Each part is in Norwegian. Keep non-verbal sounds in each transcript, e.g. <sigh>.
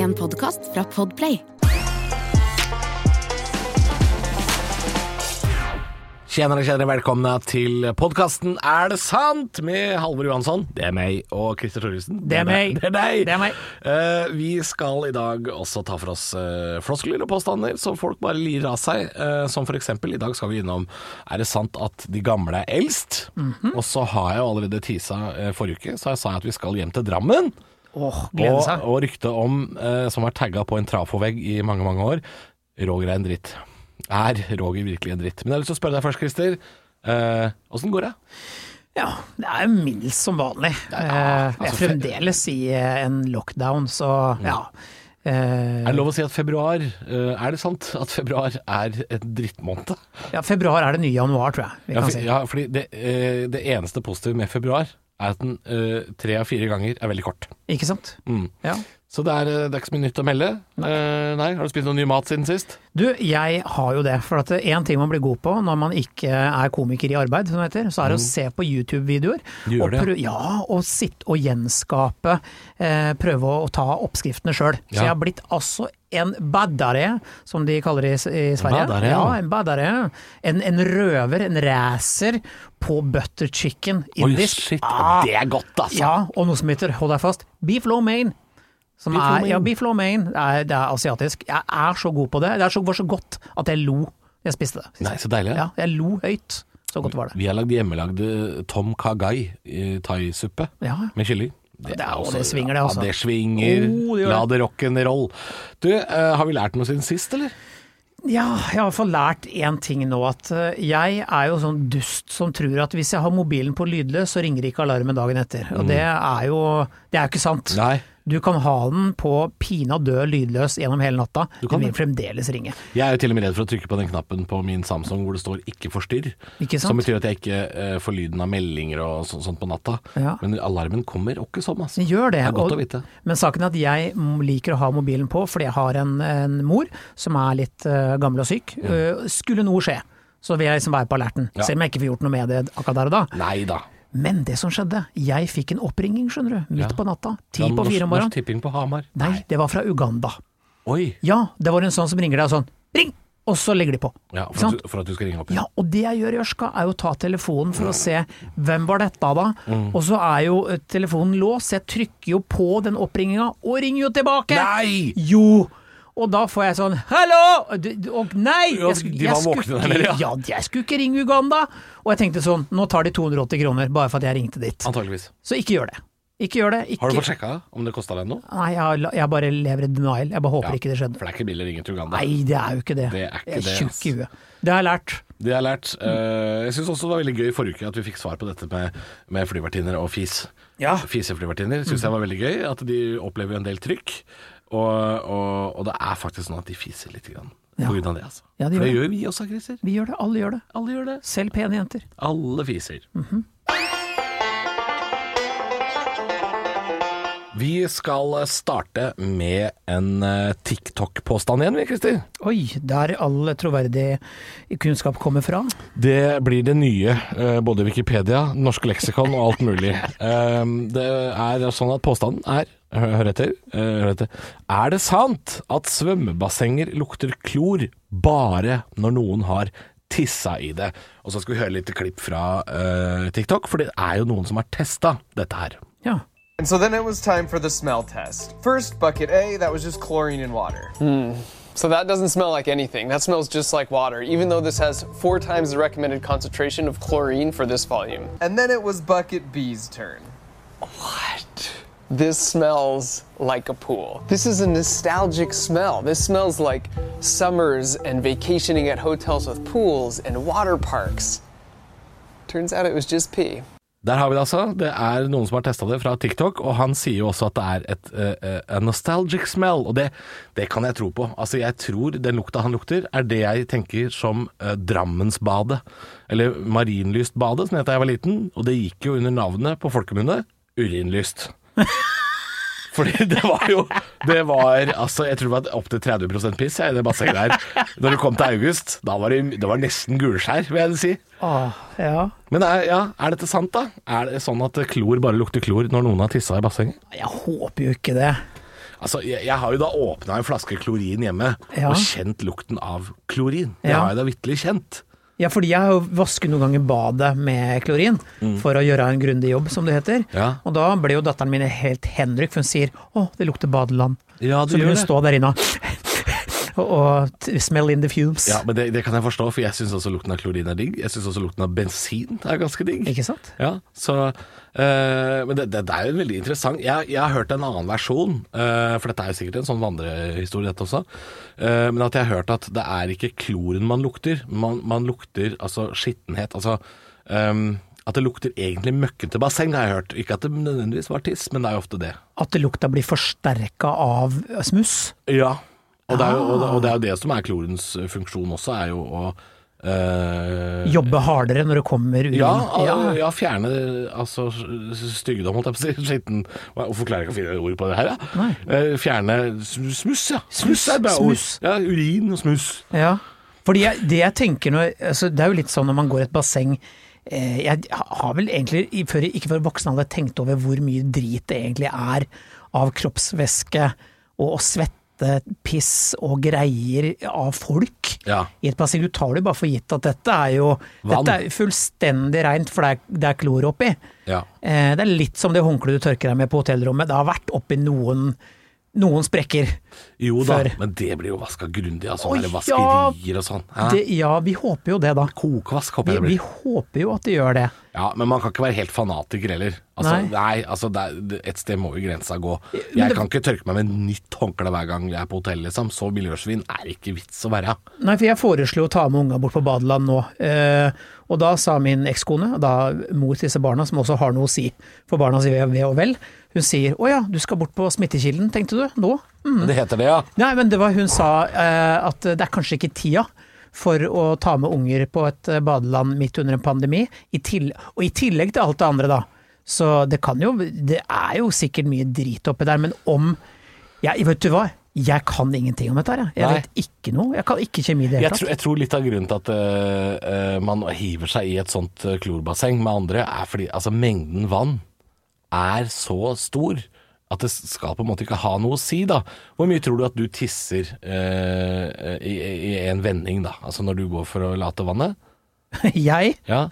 En podkast fra Podplay. Tjenere, tjenere, velkomne til podkasten Er det sant? med Halvor Johansson. Det er meg. Og Christer Thoresen. Det er meg. Det er deg. Det er meg. Uh, vi skal i dag også ta for oss uh, floskler og påstander som folk bare lirer av seg. Uh, som for eksempel, i dag skal vi innom Er det sant at de gamle er eldst? Mhm. Og så har jeg jo allerede tisa uh, forrige uke, så jeg sa at vi skal hjem til Drammen. Åh, glede seg. og ryktet om, eh, som har tagga på en trafovegg i mange, mange år, Roger er en dritt. Er Roger virkelig en dritt? Men jeg har lyst til å spørre deg først, Christer. Eh, går det? Ja, det er mild som vanlig. er- Eh, jeg altså, er fremdeles i eh, en lockdown, så ja. Eh, Er det lov å si at februar eh, Er det sant at februar er en drittmåned? ja, februar er det nye januar, tror jeg Ja, kan for, ja, fordi det, eh, det eneste positive med februar er at den eh, tre av fire ganger er veldig kort. Ikke sant? Mm. Ja. Så det er, eh, det er ikke så mye nytt å melde. Eh, nei, Har du spist noe ny mat siden sist? Du, jeg har jo det. For at én ting man blir god på når man ikke er komiker i arbeid, som det heter, så er det å se på YouTube-videoer. Og det? prø- Ja, og sitte og gjenskape. Eh, prøve å, ta oppskriftene sjøl. Så jeg har blitt altså en badare, som de kaller det i, Sverige. Badare, ja. ja, en badare. En, en røver, en racer på butter chicken indisk. Oi, shit. Ah, Det er godt, altså. ja, og noe som heter, hold deg fast, beef lo mein. Som er, ja, beef lo mein. Det er, det er asiatisk. Jeg er så god på det. Det er så, var så godt at jeg lo jeg spiste det. Nei, så deilig. Ja, jeg lo høyt. Så godt var det. Vi har lagd hjemmelagde tom kagai thaisuppe Ja, med kylling. Det er- også, det svinger det, også. Ja, det svinger. Oh, det La det. det rock'n'roll. Du, uh, har vi lært noe siden sist, eller? Ja, jeg har i hvert fall lært én ting nå. At eh, jeg er jo sånn dust som tror at hvis jeg har mobilen på lydløs, så ringer ikke alarmen dagen etter. Og det er jo Det er jo ikke sant. Mm. Nei. Du kan ha den på pina død lydløs gjennom hele natta. Du kan vil fremdeles ringe. Jeg er jo til og med redd for å trykke på den knappen på min Samsung hvor det står 'ikke forstyrr'. Ikke sant? Som betyr at jeg ikke eh, får lyden av meldinger og så, sånt på natta. Ja. Men alarmen kommer ikke sånn, altså. Den gjør det. Det er godt og- å vite. Men saken er at jeg liker å ha mobilen på fordi jeg har en, en mor som er litt uh, gammel og syk. Eh, skulle noe skje, så vil jeg liksom være på alerten. Ja. Selv om jeg ikke får gjort noe med det akkurat der og da. Nei da. Men det som skjedde, jeg fikk en oppringing, skjønner du. Midt Ja. på natta. Ti på fire om morgenen. Norsk Tipping på Hamar. Nei, det var fra Uganda. Oi. Ja, det var en sånn som ringer deg og sånn Ring! Og så legger de på. Ja, for, at du, for at du skal ringe opp. Ja, og det jeg gjør i Ørska, er jo å ta telefonen for å se hvem var dette da. Mm. Og så er jo eh, telefonen låst, så jeg trykker jo på den oppringinga, og ringer jo tilbake! Nei! Jo! Og da får jeg sånn 'hallo!' Og, nei! Ja, Jeg, var jeg, skulle ikke, <laughs> ja, jeg skulle ikke ringe Uganda! Og jeg tenkte sånn, nå tar de 280 kroner bare for at jeg ringte dit. Antageligvis. Så ikke gjør det. Ikke gjør det. Ikke, Har du fått sjekka om det kosta deg noe? Nei, jeg, jeg bare lever i denial. Jeg bare håper Ja, ikke det skjedde. For det er ikke billig å ringe til Uganda. Nei, det er jo ikke det. Det er ikke jeg er det, tjukk i huet. Det har jeg lært. Det har jeg lært. Uh, jeg syns også det var veldig gøy forrige uke at vi fikk svar på dette med, med flyvertinner og fis. Ja. Fiseflyvertinner syns jeg var veldig gøy. At de opplever en del trykk. Og, og, og det er faktisk sånn at de fiser litt grann. Ja. På grunn av det, altså. Ja, de For det gjør gjør vi også, Christer. Vi gjør det, alle gjør det. Alle gjør det. Selv pene jenter. Alle fiser. Mhm. Vi skal starte med en eh, TikTok-påstand igjen, vi, Christer. Oi, der all troverdig kunnskap kommer fra. Det blir det nye. eh, Både Wikipedia, norsk leksikon og alt mulig. Eh, Det er sånn at påstanden er Hør etter. eh, Hør etter. Er det sant at svømmebassenger lukter klor bare når noen har tissa i det? Og så skal vi høre litt klipp fra TikTok, for det er jo noen som har testa dette her. Ja. And so then it was time for the smell test. First, bucket A, that was just chlorine in water. Hmm. So that doesn't smell like anything. That smells just like water, even though this has four times the recommended concentration of chlorine for this volume. And then it was bucket B's turn. What? This smells like a pool. This is a nostalgic smell. This smells like summers and vacationing at hotels with pools and water parks. Turns out it was just pee. Der har vi det altså. Det er noen som har testa det fra TikTok, og han sier jo også at det er et uh, uh, nostalgic smell, og det, det kan jeg tro på. Altså Jeg tror den lukta han lukter, er det jeg tenker som uh, Drammensbadet. Eller Marienlystbadet, som het da jeg var liten, og det gikk jo under navnet på folkemunne Urinlyst. <laughs> Fordi <laughs> det var jo Det var altså Jeg tror det var opptil 30 piss jeg, i det bassenget der. Når det kom til august, da var det, det var nesten gulskjær, vil jeg si. Åh, ja. Men er, ja, er dette sant, da? Er det sånn at klor bare lukter klor når noen har tissa i bassenget? Jeg håper jo ikke det. Altså, jeg, jeg har jo da åpna en flaske klorin hjemme Ja. og kjent lukten av klorin. Det har jeg da vitterlig kjent. Ja, fordi jeg vasket noen ganger badet med klorin for å gjøre en grundig jobb, som det heter. Mm. Ja. Og da ble jo datteren min helt henrykt, for hun sier 'Å, det lukter badeland'. Ja, Så vil hun stå der inne og og, smell in the fumes. Ja, men det, det kan jeg forstå, for jeg syns også lukten av klorin er digg. Jeg syns også lukten av bensin er ganske digg. Ikke sant? Ja, så eh, Men det, det, det er jo veldig interessant. Jeg, jeg har hørt en annen versjon, eh, for dette er jo sikkert en sånn vandrehistorie, dette også. Eh, men at jeg har hørt at det er ikke kloren man lukter, man, man lukter altså skittenhet. Altså ehm, at det lukter egentlig møkkete basseng, har jeg hørt. Ikke at det nødvendigvis var tiss, men det er jo ofte det. At lukta blir forsterka av smuss. Ja, og det er jo, og det, og det, er jo det som er klorens eh, funksjon også, er jo å eh, Jobbe hardere når det kommer urin. Ja, al- ja, fjerne altså styggedom, holdt jeg på å si. <laughs> Skitten Hvorfor klarer jeg ikke å finne ord på det her, ja? Nei. Eh, Fjerne smuss, ja. Smuss er bra ord. Ja, urin og smuss. Ja. Fordi jeg, det jeg tenker når altså Det er jo litt sånn når man går i et basseng eh, Jeg har vel egentlig, før, ikke før voksen alder, tenkt over hvor mye drit det egentlig er av kroppsvæske og, og svette, piss og greier av folk Ja. i et basseng. Du tar det bare for gitt at dette er jo. Dette er fullstendig rent, for det er, det er klor oppi. Ja. Eh, det er litt som det håndkleet du tørker deg med på hotellrommet. Det har vært oppi noen, noen sprekker. Jo da, Før. men det blir jo vaska grundig av sånne ja. vaskerier og sånn. Det, ja, vi håper jo det, da. Kokvask, håper Vi, jeg det blir. vi håper jo at det gjør det. Ja, men man kan ikke være helt fanatiker heller. Altså, Nei. nei. altså er, et sted må jo grensa gå. Jeg det- kan ikke tørke meg med nytt håndkle hver gang jeg er på hotell, liksom. Så miljøsvin er ikke vits å være. Nei, for jeg foreslo å ta med unga bort på badeland nå. Eh, og da sa min ekskone, da mor til disse barna, som også har noe å si for barna sier ve og vel, hun sier 'Å ja, du skal bort på smittekilden, tenkte du? Nå?' Mm. Det heter det, ja. Nei, men det var hun sa eh, at det er kanskje ikke tida for å ta med unger på et eh, badeland midt under en pandemi. I og i tillegg til alt det andre, da. Så det kan jo Det er jo sikkert mye drit oppi der, men om ja, Vet du hva? Jeg kan ingenting om dette her. jeg. Jeg vet ikke noe. Jeg kan ikke kjemi i det hele tatt. tror, jeg tror litt av grunnen til at uh, man hiver seg i et sånt klorbasseng med andre, er fordi altså, mengden vann er så stor at det skal på en måte ikke ha noe å si, da. Hvor mye tror du at du tisser eh, i, i en vending, da? Altså når du går for å late vannet? <laughs> Jeg? Ja.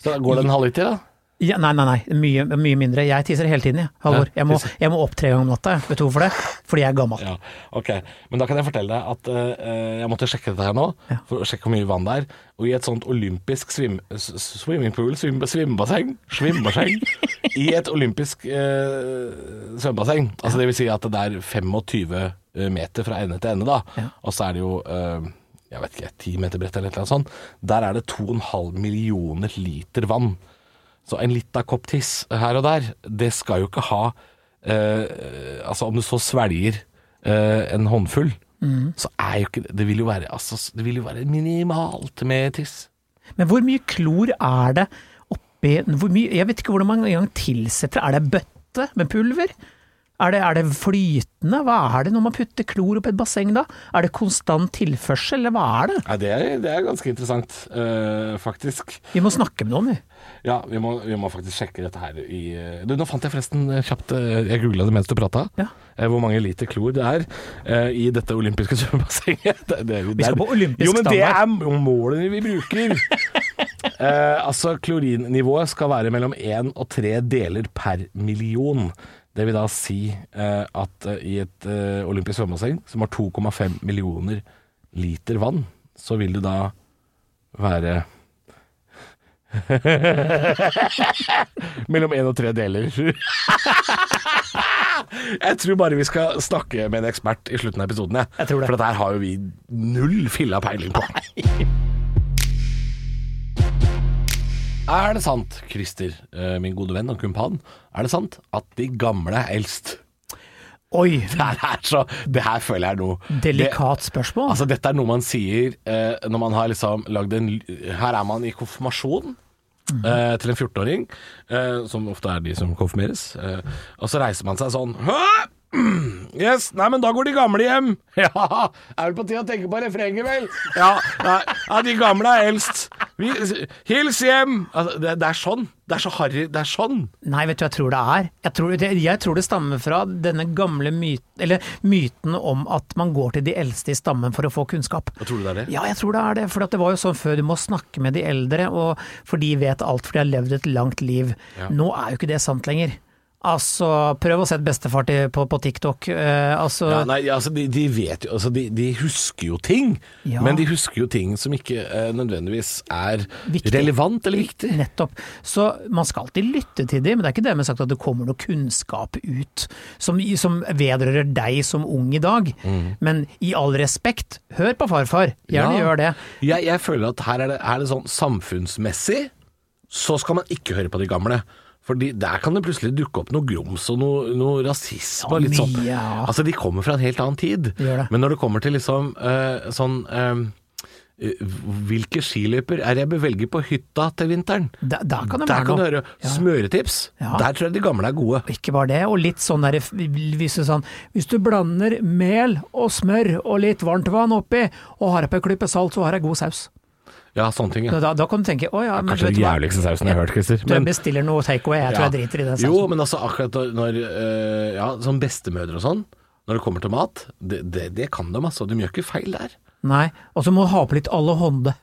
Så går det en halvliter, da? Ja, nei, nei, nei. Mye, mye mindre. Jeg tisser hele tiden, jeg. Halvor. Ja, Jeg må, jeg må opp tre ganger om natta. jeg. Vet du hvorfor det? Fordi jeg er gammel. Ja, ok. Men da kan jeg fortelle deg at uh, jeg måtte sjekke dette her nå, Ja. for å sjekke hvor mye vann det er. Og i et sånt olympisk svim, swimmingpool, svim, svimmebasseng, svimmebasseng, i et olympisk uh, svømmebasseng, altså det vil si at det er 25 meter fra ende til ende da, Ja. og så er det jo, uh, jeg vet ikke, 10 meter bredt eller annet sånt, der er det 2,5 millioner liter vann. Så en liten kopp tiss her og der, det skal jo ikke ha eh, Altså om du så svelger eh, en håndfull, så er jo ikke det vil jo være altså, Det vil jo være minimalt med tiss. Men hvor mye klor er det oppi hvor mye, Jeg vet ikke hvordan man engang tilsetter Er det bøtte med pulver? Er det, er det flytende? Hva er det når man putter klor oppi et basseng da? Er det konstant tilførsel, eller hva er det? Ja, det, er, det er ganske interessant, uh, faktisk. Vi må snakke med noen, vi. Ja, vi må, vi må faktisk sjekke dette her i Du, nå fant jeg forresten eh, kjapt eh, Jeg googla det mens du prata. Ja. Hvor mange liter klor det er uh, i dette olympiske <laughs> svømmebassenget. Det- det- Vi skal på olympisk Jo, men det standard. er målene vi bruker. uh, <laughs> altså, klorinnivået skal være mellom én og tre deler per million. Det vil da si eh, at eh, i et eh, olympisk svømmebasseng som har 2,5 millioner liter vann, så vil det da være <laughs> Mellom én og tre deler. <laughs> jeg tror bare vi skal snakke med en ekspert i slutten av episoden. Jeg. Jeg. For dette her har jo vi null filla peiling på. Er det sant, Christer, eh, min gode venn og kumpan, er det sant at de gamle er eldst? Oi, <laughs> Det her, er så, det her føler jeg er noe delikat spørsmål. Altså Dette er noe man sier eh, når man har liksom lagd en Her er man i konfirmasjon eh, til en 14-åring, eh, som ofte er de som konfirmeres. Eh, og så reiser man seg sånn Hæ? <clears throat> Yes, nei, men da går de gamle hjem. <laughs> Ja, er vel på tide å tenke på refrenget, vel? Ja, nei, ja, de gamle er eldst. Vi- Hils hjem! Altså, det, det er sånn. Det er så harry. Det er sånn. Nei, vet du hva jeg tror det er? Jeg tror det, jeg tror det stammer fra denne gamle myten, eller myten om at man går til de eldste i stammen for å få kunnskap. Hva tror du det er det? Ja, jeg tror det er det. For det var jo sånn før, du må snakke med de eldre, og for de vet alt, for de har levd et langt liv. Ja. Nå er jo ikke det sant lenger. Altså, prøv å sette bestefar til, på, på TikTok. Eh, altså, Ja, nei, altså, de, de vet jo altså, de, de husker jo ting, Ja. men de husker jo ting som ikke eh, nødvendigvis er Viktig. relevant eller viktig. Nettopp. Så man skal alltid lytte til dem, men det er ikke dermed sagt at det kommer noe kunnskap ut som, som vedrører deg som ung i dag. Men i all respekt, hør på farfar. Gjerne Ja. gjør det. Jeg, jeg føler at her er det, er det sånn samfunnsmessig, så skal man ikke høre på de gamle. Fordi der kan det plutselig dukke opp noe grums og noe, noe rasisme. litt sånn. ja. Altså, de kommer fra en helt annen tid. Det. Men når det kommer til liksom uh, sånn eh, Hvilke skiløyper er jeg bør velge på hytta til vinteren? Da, da kan Der kan du høre Ja. smøretips. Ja. Der tror jeg de gamle er gode. Ikke bare det, og litt sånn derre sånn, hvis du blander mel og smør og litt varmt vann oppi, og har oppi en klype salt, så har jeg god saus. Ja, sånne ting. Ja. Da, da kan du tenke å ja, men Kanskje den du jævligste sausen jeg har hørt, Christer. Du, jeg bestiller noe takeaway, jeg tror Ja. jeg driter i den sausen. Jo, men altså akkurat når øh, Ja, sånn bestemødre og sånn, når det kommer til mat, det, det, det kan de altså. De gjør ikke feil der. Nei, og så må du ha på litt allehånde.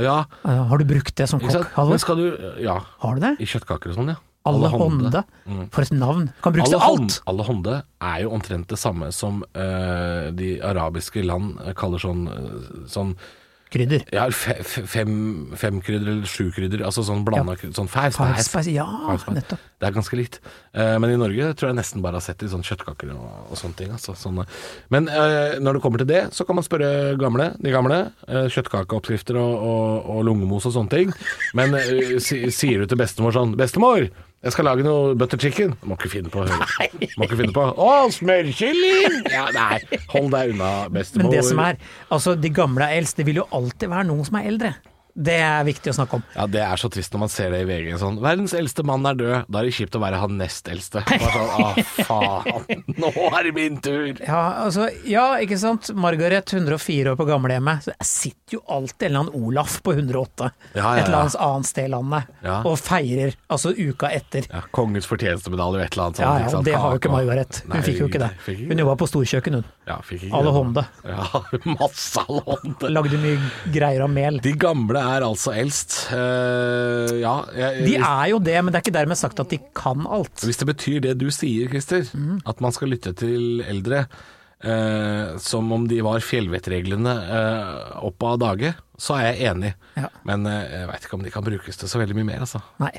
Ja, Uh, har du brukt det som kokk? Halvor? Men skal du Ja, Har du det? i kjøttkaker og sånn, ja. Alle hånde? For et navn. Kan brukes til alt! Alle Hånde er jo omtrent det samme som uh, de arabiske land kaller sånn, øh, sånn Krydder. ja, fe, fe, fem, fem krydder eller sju krydder, altså sånn blanda krydder. Sånn five Five spice. spice, ja, Five spice. nettopp. Det er ganske likt. Uh, men i Norge tror jeg nesten bare har sett det i sånn kjøttkaker og, og sånne ting. Altså, sånne. Men uh, når det kommer til det, så kan man spørre gamle, de gamle. Uh, kjøttkakeoppskrifter og, og, og lungemos og sånne ting. Men eh, si, sier du til bestemor sånn 'Bestemor, jeg skal lage noe butter chicken'. Må ikke finne på å høre. Må ikke finne på 'Å, smørkylling!' Ja, nei, hold deg unna, bestemor. Men det som er, altså de gamle er eldst, det vil jo alltid være noen som er eldre. Det er viktig å snakke om. Ja, det er så trist når man ser det i VG. Sånn 'Verdens eldste mann er død'. Da er det kjipt å være han nest eldste. <laughs> Bare sånn, Å, faen. Nå er det min tur. Ja, altså, ja, ikke sant. Margaret, 104 år på gamlehjemmet. Så jeg sitter jo alltid en eller annen Olaf på 108, Ja, ja, et eller annet annet sted i landet, og feirer, altså uka etter. Ja, kongens fortjenestemedalje og et eller annet sånt. Ja, ja, det har jo ikke Margaret. Hun Nei, fikk jo ikke det. Hun det. jobba på Storkjøkken, hun. Ja, det. Ja, <laughs> masse allehånde. Lagde mye greier av mel. De gamle er altså eldst. Uh, ja, jeg, De er jo det, men det er ikke dermed sagt at de kan alt. hvis det betyr det du sier, Christer, Mm. at man skal lytte til eldre uh, som om de var fjellvettreglene uh, opp av dage, så er jeg enig. Ja. Men jeg veit ikke om de kan brukes til så veldig mye mer, altså. Nei.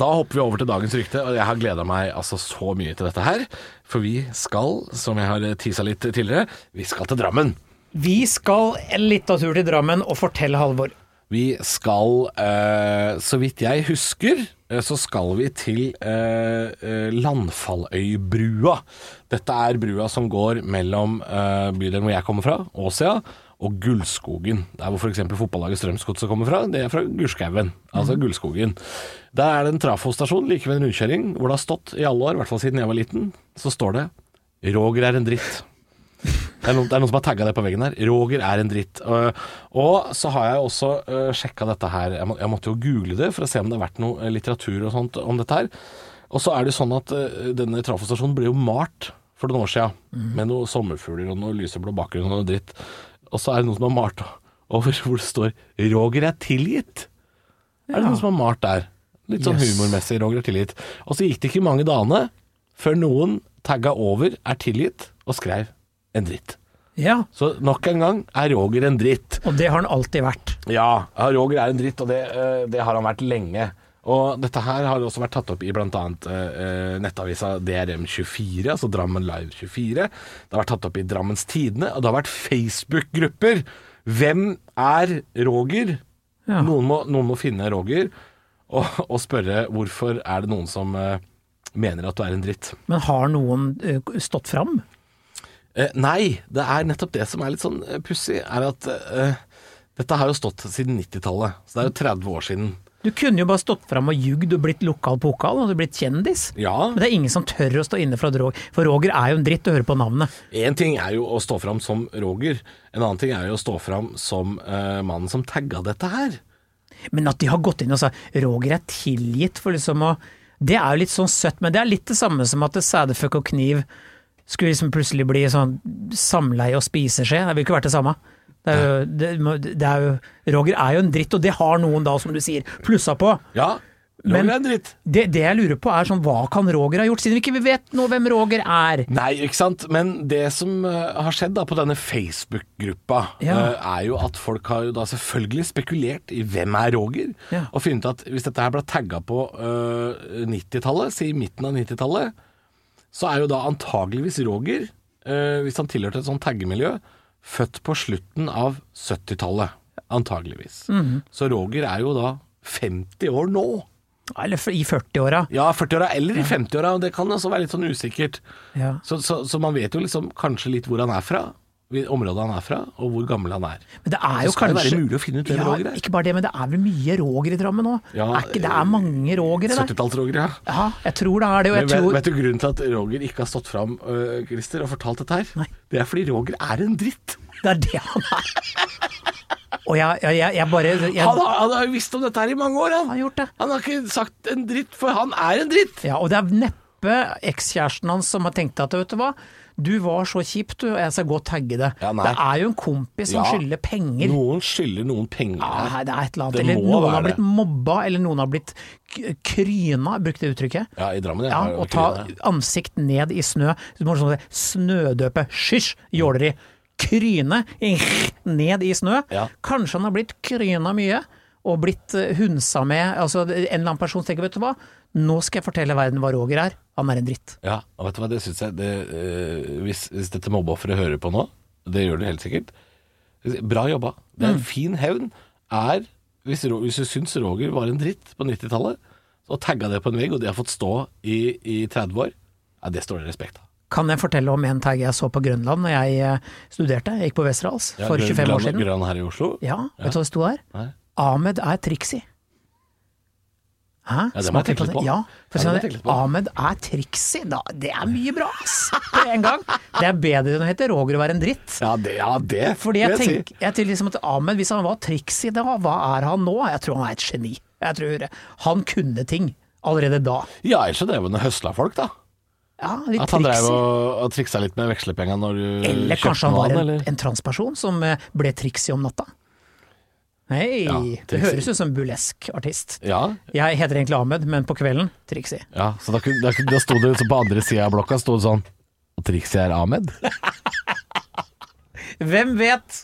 Da hopper vi over til dagens rykte, og jeg har gleda meg altså så mye til dette her. For vi skal, som jeg har tisa litt tidligere, vi skal til Drammen. Vi skal en liten tur til Drammen og fortelle Halvor. Vi skal, eh, så vidt jeg husker, eh, så skal vi til eh, eh, Landfalløybrua. Dette er brua som går mellom eh, bydelen hvor jeg kommer fra, Åsia, og Gullskogen. Der hvor f.eks. fotballaget Strømsgodset kommer fra, det er fra Gulskauen, altså Gullskogen. Der er det en trafostasjon like ved en rundkjøring, hvor det har stått i alle år, i hvert fall siden jeg var liten, så står det 'Roger er en dritt'. Det er, noen, det er noen som har tagga det på veggen her. Roger er en dritt. Og, og så har jeg også uh, sjekka dette her. Jeg, må, jeg måtte jo google det for å se om det har vært noe eh, litteratur og sånt om dette her. Og så er det sånn at uh, denne trafostasjonen ble jo malt for noen år siden. Med noen sommerfugler og noe lyseblå bakgrunn og noe dritt. Og så er det noen som har malt over hvor det står 'Roger er tilgitt'. Er det noen som har malt der? Litt sånn Yes. humormessig. Roger er tilgitt. Og så gikk det ikke mange dagene før noen tagga over 'er tilgitt' og skrev en dritt. Ja, Så nok en gang er Roger en dritt. og det har han alltid vært. Ja, ja, Roger er en dritt, og det, eh, det har han vært lenge. Og dette her har også vært tatt opp i bl.a. Uh, nettavisa DRM24, altså Drammen Live 24. Det har vært tatt opp i Drammens Tidende, og det har vært Facebook-grupper. Hvem er Roger? Ja. Noen, må, noen må finne Roger og, og spørre hvorfor er det noen som eh, mener at du er en dritt. Men har noen eh, stått fram? Eh, nei, det er nettopp det som er litt sånn uh, pussig, er at eh, dette har jo stått siden 90-tallet, så det er jo 30 år siden. Du kunne jo bare stått fram og jugd og blitt lokal pokal, og du blitt kjendis. Ja. Men det er ingen som tør å stå inne for at Roger For Roger er jo en dritt å høre på navnet. Én ting er jo å stå fram som Roger, en annen ting er jo å stå fram som uh, mannen som tagga dette her. Men at de har gått inn og sa Roger er tilgitt for liksom å Det er jo litt sånn søtt, men det er litt det samme som at sædefuck og kniv skulle liksom plutselig bli sånn samleie og spiseskje. Det ville ikke vært det samme. Det er jo, det, det er jo, Roger er jo en dritt, og det har noen da, som du sier, plussa på. Ja, Roger Men- er en dritt. Det, det jeg lurer på er sånn, hva kan Roger ha gjort, siden vi ikke vet nå hvem Roger er? Nei, ikke sant. Men det som eh, har skjedd da på denne Facebook-gruppa, Ja. eh, er jo at folk har jo da selvfølgelig spekulert i hvem er Roger, Ja. og funnet at hvis dette her ble tagga på uh, 90-tallet, si midten av 90-tallet, så er jo da antageligvis Roger, uh, hvis han tilhørte et sånt taggemiljø, født på slutten av 70-tallet. Antageligvis. Mhm. Så Roger er jo da 50 år nå. Eller i 40-åra. Ja, 40-åra eller i 50-åra, det kan også være litt sånn usikkert. Ja. Så, så, så man vet jo liksom kanskje litt hvor han er fra, området han er fra, og hvor gammel han er. Men det er jo Så skal det kanskje være mulig å finne ut hvem ja, Roger er. Ikke bare det, men det er vel mye Roger i Drammen nå? Ja, er ikke, det er mange Rogere der. 70-talls-Roger, ja. Ja, jeg tror det er det, og jeg vet, tror vet du grunnen til at Roger ikke har stått fram, uh, Christer, og fortalt dette her? Nei. Det er fordi Roger er en dritt. det er det han er. Og jeg, jeg, jeg, bare jeg, Han har, han har jo visst om dette her i mange år, Han har han. gjort det. Han har ikke sagt en dritt, for han er en dritt. Ja, og det er neppe ekskjæresten hans som har tenkt at vet du hva, du var så kjip du, jeg skal gå og tagge det. Ja, det er jo en kompis som Ja. skylder penger. Noen skylder noen penger Ja, det er et eller annet. Det Eller noen har blitt mobba, eller noen har blitt kryna, brukte det uttrykket. Ja, i Drammen, Ja, og ta ansikt ned i snø. Du må sånn snødøpe. Hysj, jåleri. Kryne ned i snø. Kanskje han har blitt kryna mye, og blitt eh, hunsa med. Altså, en eller annen person tenker, vet du hva, nå skal jeg fortelle verden hva Roger er. Han er en dritt. Ja, og vet du hva, det syns jeg det, øh, hvis, hvis dette mobbeofferet hører på nå, det gjør det helt sikkert Bra jobba. Det er en fin hevn. Er hvis, hvis du syns Roger var en dritt på 90-tallet, og tagga det på en vegg, og det har fått stå i, i 30 år, ja, det står det respekt av. Kan jeg fortelle om en tag jeg så på Grønland når jeg eh, studerte? Jeg gikk på Westerdals Ja, for Grønn- 25 år siden. Grønland her i Oslo? Ja, vet du hva det sto der? Nei. Ahmed er triksi. Hæ? Ja, det må jeg tenke litt på. Ja, for Ja, sånn. Ahmed er triksy. Da, det er mye bra, ass! På en gang. Det er bedre enn å hete Roger å være en dritt. Ja, det, ja, det Fordi jeg tenker, jeg tenker liksom at Ahmed, hvis han var triksy da, hva er han nå? Jeg tror han er et geni. Jeg tror Han kunne ting allerede da. Ja, ellers så drev han og høsla folk, da. Ja, At han drev og, og triksa litt med vekslepengene når du Eller kanskje han var en, en transperson som eh, ble triksy om natta. Hei, Ja, det høres ut som en burlesk artist. Ja, Jeg heter egentlig Ahmed, men på kvelden triksi. ja, så da, da, da sto det så på andre sida av blokka sto det sånn Og Trixie er Ahmed? <laughs> Hvem vet?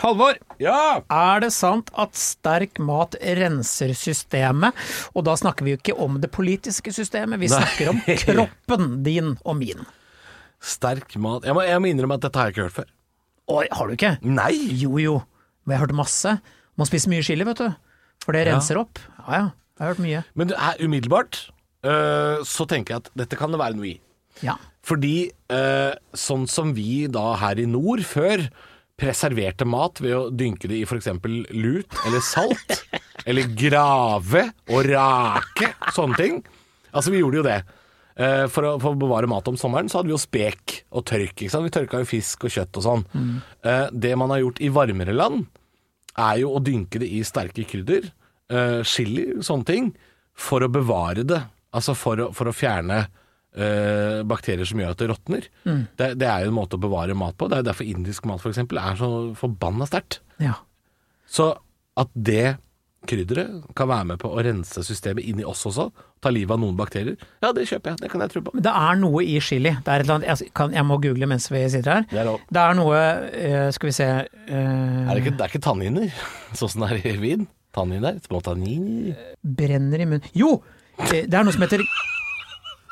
Halvor, Ja! er det sant at sterk mat renser systemet? Og da snakker vi jo ikke om det politiske systemet, vi Nei. snakker om <laughs> kroppen din og min. Sterk mat Jeg må, jeg må innrømme at dette har jeg ikke hørt før. Oi, har du ikke? Nei! Jo jo, men jeg har hørt masse. Må spise mye chili, vet du. For det Ja. renser opp. Ja ja, jeg har hørt mye. Men er umiddelbart uh, så tenker jeg at dette kan det være noe i. Ja. Fordi uh, sånn som vi da her i nord før preserverte mat ved å dynke det i f.eks. lut eller salt, <laughs> eller grave og rake, sånne ting. Altså, vi gjorde jo det. Eh, For å, for å bevare mat om sommeren, så hadde vi jo spek og tørk. Vi tørka jo fisk og kjøtt og sånn. Eh, Det man har gjort i varmere land, er jo å dynke det i sterke krydder, eh, chili, sånne ting, for å bevare det. Altså for å, for å fjerne eh, bakterier som gjør at det råtner. Det, det er jo en måte å bevare mat på. Det er jo derfor indisk mat for eksempel er så forbanna sterkt. ja. Så at det krydderet kan være med på å rense systemet inni oss også, ta livet av noen bakterier, ja det kjøper jeg. Det kan jeg tro på. Men det er noe i chili. Det er et eller annet, jeg, kan, jeg må google mens vi sitter her. Det er lov. Det er noe eh, Skal vi se uh... Er det, ikke, det er ikke tanniner, <laughs> sånn som det er i vin? Tanniner? Små tanniner? Brenner i munnen Jo! eh, Det er noe som heter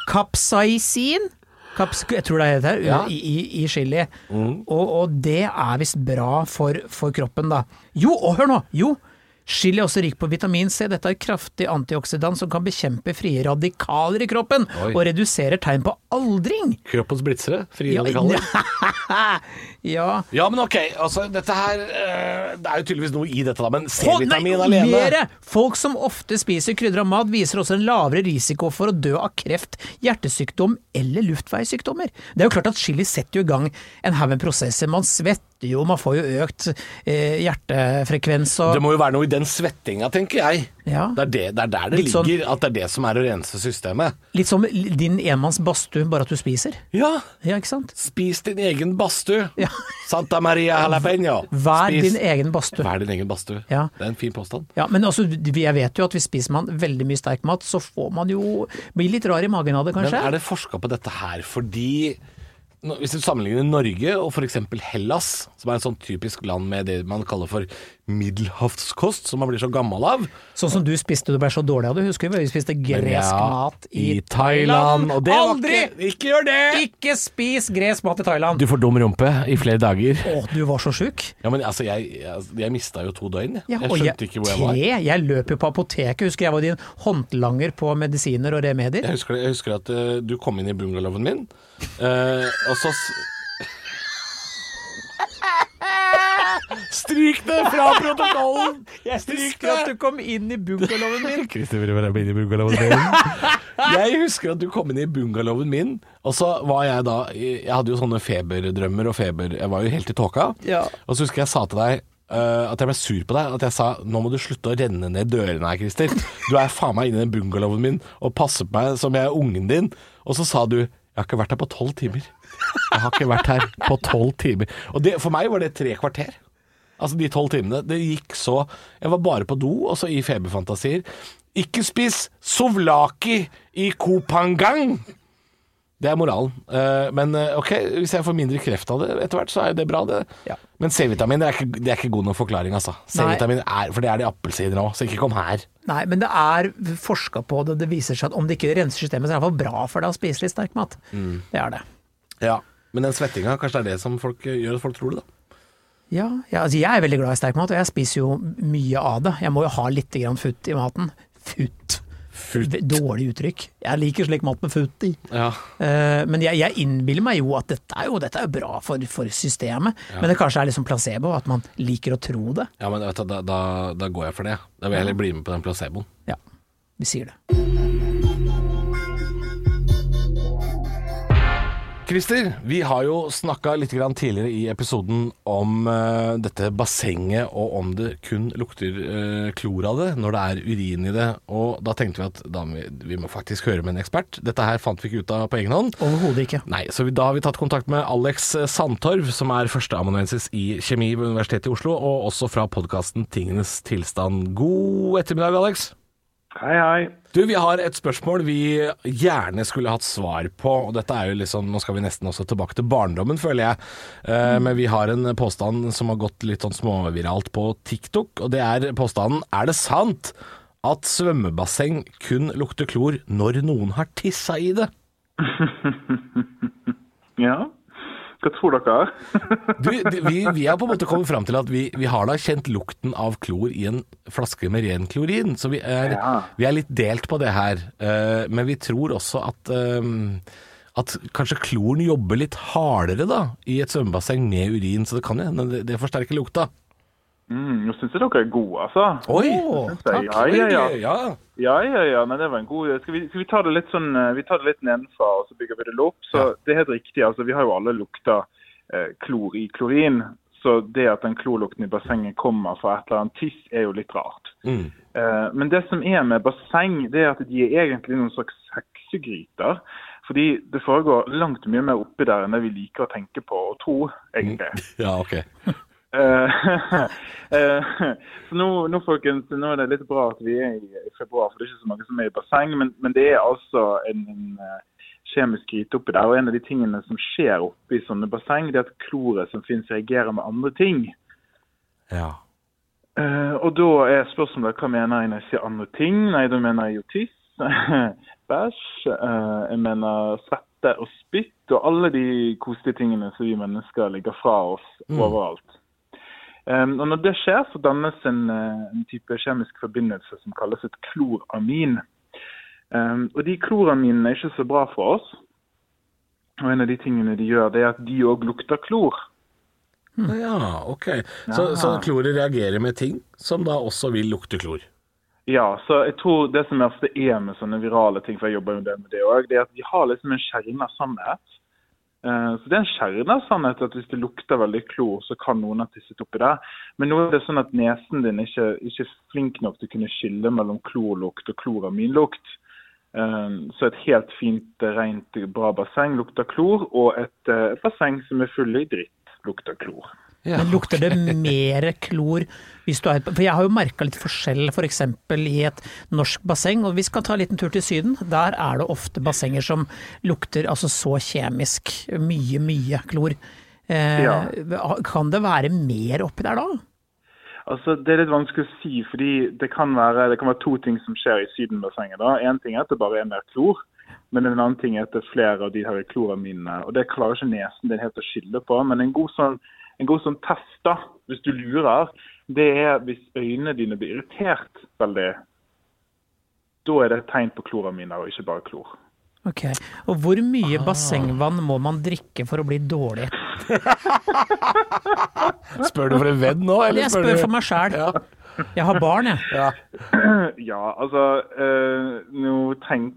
kapsaisin. Kaps, jeg tror det heter Ja. i, i, i chili. Mm. Og, og det er visst bra for, for kroppen, da. Jo, og hør nå! Jo! Chili er også rik på vitamin C. Dette er kraftig antioksidant som kan bekjempe frie radikaler i kroppen, Oi. og reduserer tegn på aldring. Kroppens blitzere, frie Ja, radikaler. <laughs> Ja, Ja, men ok, altså dette her eh, Det er jo tydeligvis noe i dette, da, men C-vitamin alene mere! Folk som ofte spiser krydder av mat, viser også en lavere risiko for å dø av kreft, hjertesykdom eller luftveissykdommer. Det er jo klart at chili setter jo i gang en haug med prosesser. Man svetter jo, man får jo økt eh, hjertefrekvens og Det må jo være noe i den svettinga, tenker jeg. Ja. Det, er det, det er der det Litt sånn- ligger, at det er det som er å rense systemet. Litt som din enmanns badstue, bare at du spiser. Ja, Ja, spis din egen badstue. Ja. Santa Maria Jalapeño. Vær Spis- din egen badstue. Vær din egen badstue. Ja. Det er en fin påstand. Ja, men også, jeg vet jo at hvis spiser man veldig mye sterk mat, så får man jo Blir litt rar i magen av det, kanskje. Men er det forska på dette her fordi hvis du sammenligner Norge og f.eks. Hellas, som er en sånn typisk land med det man kaller for middelhavskost, som man blir så gammel av Sånn som du spiste, du ble så dårlig av det. Husker vi vi spiste gresk Ja, mat i, i Thailand. Og det Aldri! ikke- Ikke gjør det! Ikke spis gresk mat i Thailand! Du får dum rumpe i flere dager. Å, du var så sjuk. Ja, men altså, jeg, jeg, jeg mista jo to døgn. jeg. Ja, jeg skjønte skjønte ikke hvor jeg var. Tre? Jeg løp jo på apoteket. Husker jeg var din håndlanger på medisiner og remedier. Jeg husker, jeg husker at uh, du kom inn i bungalowen min, eh, og så Stryk det fra protokollen! Jeg husker at du kom inn i bungalowen min. Christer vil være inn i bungalowen min. <laughs> Jeg husker at du kom inn i bungalowen min, og så var jeg da Jeg hadde jo sånne feberdrømmer og feber Jeg var jo helt i tåka. Ja. Og så husker jeg sa til deg Uh, at jeg ble sur på deg. At jeg sa nå må du slutte å renne ned dørene her, Christer. Du er faen meg inne i den bungalowen min og passer på meg som jeg er ungen din. Og så sa du jeg har ikke vært her på tolv timer. Jeg har ikke vært her på tolv timer. Og det, for meg var det tre kvarter. Altså de tolv timene. Det gikk så Jeg var bare på do, og så i feberfantasier. Ikke spis souvlaki i Kopangang! Det er moralen. Eh, men eh, ok, hvis jeg får mindre kreft av det etter hvert, så er det bra, det. Ja. Men C-vitamin er, er ikke god nok forklaring, altså. C-vitamin er For det er det i appelsiner òg, så ikke kom her. Nei, men det er forska på det. Det viser seg at om det ikke renser systemet, så er det iallfall bra for deg å spise litt sterk mat. Mm. Det er det. Ja. Men den svettinga, kanskje det er det som folk, gjør at folk tror det, da. Ja, ja altså jeg er veldig glad i sterk mat, og jeg spiser jo mye av det. Jeg må jo ha litt grann futt i maten. Futt. Futt. Dårlig uttrykk. Jeg liker slik mat med futt i. Ja. Uh, men jeg, jeg innbiller meg jo at dette er jo, dette er jo bra for, for systemet. Men det kanskje er liksom placebo, at man liker å tro det. ja, men da, da, da går jeg for det. Da vil jeg heller bli med på den placeboen. Ja, vi sier det. Christer, vi har jo snakka litt grann tidligere i episoden om uh, dette bassenget, og om det kun lukter uh, klor av det når det er urin i det. Og da tenkte vi at da vi, vi må faktisk høre med en ekspert. Dette her fant vi ikke ut av på egen hånd. Overhodet ikke. Nei, så vi, da har vi tatt kontakt med Alex Sandtorv, som er førsteamanuensis i kjemi ved Universitetet i Oslo, og også fra podkasten Tingenes tilstand. God ettermiddag, Alex. Hei, hei. Du, vi har et spørsmål vi gjerne skulle hatt svar på, og dette er jo liksom, nå skal vi nesten også tilbake til barndommen, føler jeg. Eh, Men vi har en påstand som har gått litt sånn småviralt på TikTok, og det er påstanden Er det sant at svømmebasseng kun lukter klor når noen har tissa i det? <laughs> Ja, hva tror dere? <laughs> Du, du, vi, vi har på en måte kommet fram til at vi, vi har da kjent lukten av klor i en flaske med ren klorin, så vi er, Ja. vi er litt delt på det her. Uh, men vi tror også at, eh, at kanskje kloren jobber litt hardere da, i et svømmebasseng med urin, så det kan hende det, det forsterker lukta. Mm, nå syns jeg dere er gode, altså. Oi, takk. Ja, ja, ja. ja. Ja, ja, ja, men det var en god Skal vi, skal vi ta det litt sånn eh, Vi tar det litt nedenfra, og så bygger vi det opp. Så det er helt riktig. altså Vi har jo alle lukta eh, klor i klorin. Så det at den klorlukten i bassenget kommer fra et eller annet tiss, er jo litt rart. Mm. Eh, Men det som er med basseng, det er at de er egentlig noen slags heksegryter. Fordi det foregår langt mye mer oppi der enn det vi liker å tenke på og tro, egentlig. <laughs> Ja, ok. Eh, <laughs> eh, så nå, nå, folkens, nå er det litt bra at vi er i, februar, for det er ikke så mange som er i basseng. Men, men det er altså en, en eh, kjemisk gryte oppi der. Og en av de tingene som skjer oppi sånne basseng, det er at kloret som finnes reagerer med andre ting. Ja. Uh, og da er spørsmålet hva mener jeg når jeg sier andre ting? Nei, da mener jeg jo tiss, <laughs> bæsj, uh, jeg mener svette og spytt og alle de koselige tingene som vi mennesker legger fra oss overalt. Um, og Når det skjer, så dannes en, eh, en type kjemisk forbindelse som kalles et kloramin. Um, og De kloraminene er ikke så bra for oss. Og En av de tingene de gjør, det er at de òg lukter klor. Ja, ok. Så, så kloret reagerer med ting som da også vil lukte klor. Ja, så jeg tror det som ofte er med sånne virale ting, for jeg jobber jo med det òg, det er at de har liksom en kjerne sannhet. Eh, Så det er en kjerne sannhet at hvis det lukter veldig klor, så kan noen ha tisset oppi der. Men nå er det sånn at nesen din ikke, ikke er flink nok til å kunne skille mellom klorlukt og kloraminlukt. Eh, Så et helt fint, rent, bra basseng lukter klor, og et, eh, et basseng som er full i dritt lukter klor. Ja. Men lukter det mer klor hvis du er For jeg har jo merka litt forskjell f.eks. i et norsk basseng, og vi skal ta en liten tur til Syden. Der er det ofte bassenger som lukter altså så kjemisk mye, mye klor. Eh, Ja. Kan det være mer oppi der da? Altså, Det er litt vanskelig å si, fordi det kan være, det kan være to ting som skjer i Sydenbassenget. da. En ting er at det bare er mer klor, men en annen ting er at det er flere av de her kloraminene. Og Det klarer ikke nesen din helt å skille på. Men en god sånn, en god sånn test, da, hvis du lurer, det er hvis øynene dine blir irritert veldig. Da er det et tegn på kloraminer, og ikke bare klor. Ok, Og hvor mye bassengvann må man drikke for å bli dårlig? <laughs> Spør du for en venn nå, eller Jeg spør spør du for meg sjæl. Ja. Jeg har barn, jeg. Ja. <clears throat> Ja, altså øh, Nå tenk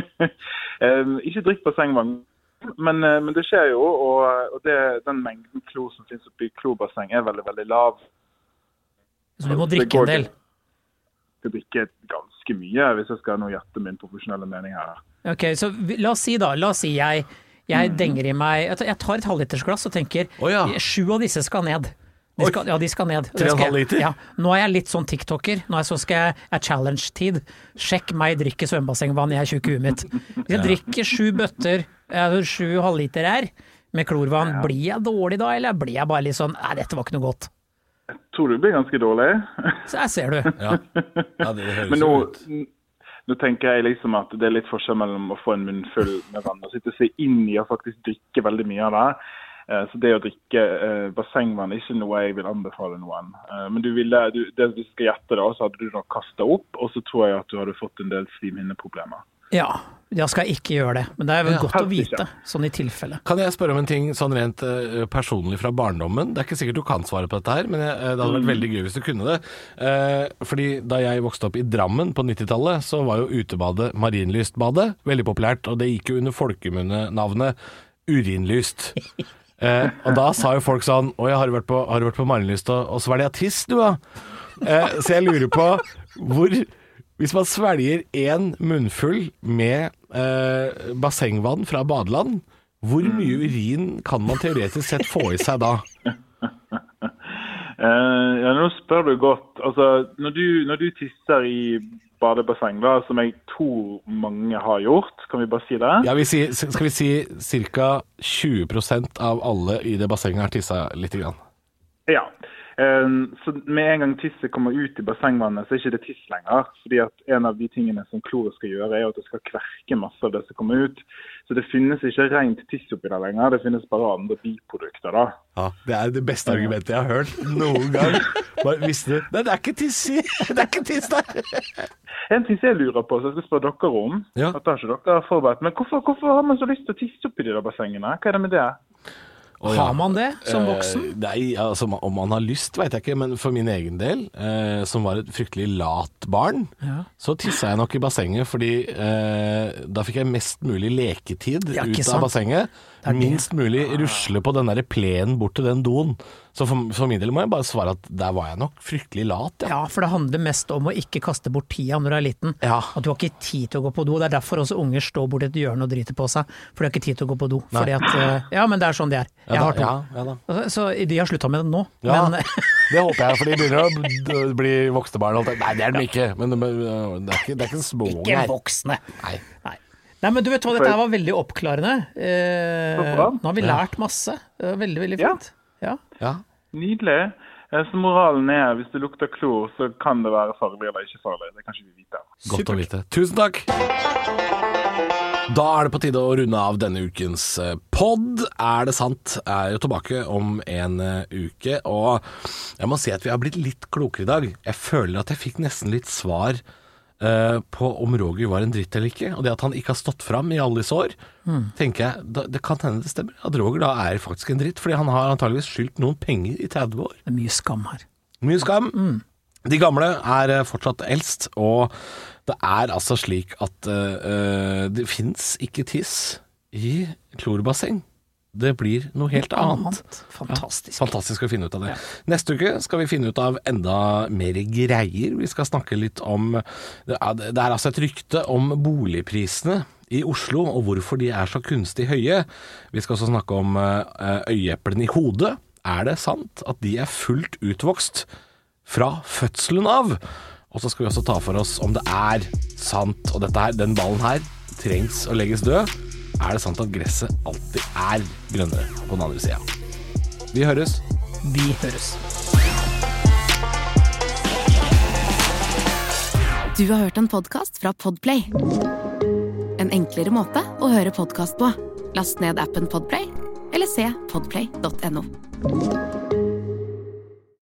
<laughs> eh, Ikke drikk bassengvann. Men, eh, men det skjer jo, og, og det, den mengden klo som finnes oppi klobasseng er veldig veldig lav. Så du må drikke går en del. Jeg drikke ganske mye, hvis jeg skal nå gjette min profesjonelle mening her. Ok, så la oss si da, la oss si jeg, jeg denger i meg jeg tar et halvlitersglass og tenker oh, ja. sju av disse skal ned. De skal, ja, de skal ned. Tre og en halv jeg- liter? Ja. Nå er jeg litt sånn tiktoker. Nå er, så skal jeg, jeg challenge-tid. Sjekk meg drikke svømmebassengvann, jeg er tjukk i huet mitt. Hvis jeg drikker sju bøtter, eh, sju halvliter her, med klorvann, blir jeg dårlig da, eller blir jeg bare litt sånn Nei, dette var ikke noe godt. Tror du blir ganske dårlig? Så her ser du. Ja. ja, det høres Men nå, ut. nå tenker jeg liksom at det er litt forskjell mellom å få en munnfull med vann og sitte seg inn i og faktisk drikke veldig mye av det. Eh, Så det å drikke eh, bassengvann er ikke noe jeg vil anbefale noen. Eh, Men du ville, du, det hvis du skal gjette da, så hadde du nok kasta opp, og så tror jeg at du hadde fått en del slimhinneproblemer. Ja, da skal jeg ikke gjøre det. Men det er vel Ja, godt å vite, ikke. sånn i tilfelle. Kan jeg spørre om en ting sånn rent personlig fra barndommen? Det er ikke sikkert du kan svare på dette her, men det hadde vært veldig gøy hvis du kunne det. Fordi da jeg vokste opp i Drammen på 90-tallet, så var jo utebadet Marienlystbadet veldig populært, og det gikk jo under folkemunnenavnet Urinlyst. <laughs> Eh, og da sa jo folk sånn Oi, har du vært på, har du vært på Marienlyst og, og svelga tiss, du da? Eh, så jeg lurer på hvor Hvis man svelger én munnfull med eh, bassengvann fra badeland, hvor mye urin kan man teoretisk sett få i seg da? <laughs> Eh, ja, nå spør du godt. Altså, når du, når du tisser i badebasseng, da, som jeg tror mange har gjort, kan vi bare si det? Ja, vi sier, skal vi si ca. 20% av alle i det bassenget har tissa lite grann? Ja. Eh, så med en gang tisset kommer ut i bassengvannet, så er ikke det tiss lenger. fordi at en av de tingene som kloret skal gjøre, er at det skal kverke masse av det som kommer ut. Så det finnes ikke rent tiss oppi der lenger, det finnes bare andre biprodukter. da. Ja, Det er det beste argumentet jeg har hørt noen gang. Bare visste du Nei, det er ikke tiss i! Det er ikke tiss der! En ting jeg lurer på, så jeg skal spørre dere om, Ja. at det har ikke dere forberedt, men hvorfor, hvorfor har man så lyst til å tisse oppi de der bassengene? Hva er det med det? Ja. Har man det som voksen? Eh, nei, altså om man har lyst, veit jeg ikke, men for min egen del, eh, som var et fryktelig lat barn, Ja. så tissa jeg nok i bassenget fordi eh, da fikk jeg mest mulig leketid Ja, ut av bassenget. Det det. Minst mulig rusle på den der plenen bort til den doen. Så for, for min del må jeg bare svare at der var jeg nok fryktelig lat, ja. Ja, for det handler mest om å ikke kaste bort tida når du er liten. Ja. At du har ikke tid til å gå på do. Det er derfor også unger står borti et hjørne og driter på seg. For de har ikke tid til å gå på do. Fordi at, eh, ja, men det er sånn de er. Jeg Ja, har to. ja, ja da. Så de har slutta med det nå. Ja, Men <laughs> det håper jeg, for de begynner å bli voksne barn. Nei, det er de ikke, men det, det er ikke, det er ikke små ikke unger. voksne. Nei. Nei. Nei, men du vet hva, dette her var veldig oppklarende. Eh, nå har vi lært masse. Veldig, veldig fint. Ja. Ja. Nydelig. Eh, Så moralen er hvis det lukter klor, så kan det være farlig eller ikke farlig. Det kan ikke vi vite. Godt å vite. Tusen takk! Da er det på tide å runde av denne ukens eh, pod. Er det sant? Er jo tilbake om en eh, uke. Og jeg må si at vi har blitt litt klokere i dag. Jeg føler at jeg fikk nesten litt svar eh, på om Roger var en dritt eller ikke. Og det at han ikke har stått fram i alle disse år, tenker jeg da, det kan hende det stemmer. At Roger da er faktisk en dritt. Fordi han har antageligvis skyldt noen penger i 30 år. Det er mye skam her. Mye skam. De gamle er eh, fortsatt eldst, og det er altså slik at eh, det fins ikke tiss i klorbasseng. Det blir noe helt annet. Fantastisk. Ja, fantastisk å finne ut av det. Neste uke skal vi finne ut av enda mer greier. Vi skal snakke litt om Det er, er altså et rykte om boligprisene i Oslo, og hvorfor de er så kunstig høye. Vi skal også snakke om eh, øyeeplene i hodet. Er det sant at de er fullt utvokst fra fødselen av? Og så skal vi også ta for oss om det er sant, og dette her, den ballen her trengs å legges død. Er det sant at gresset alltid er grønnere på den andre sida? Vi høres. Vi høres. Du har hørt en podkast fra Podplay. En enklere måte å høre podkast på. Last ned appen Podplay, eller se podplay.no.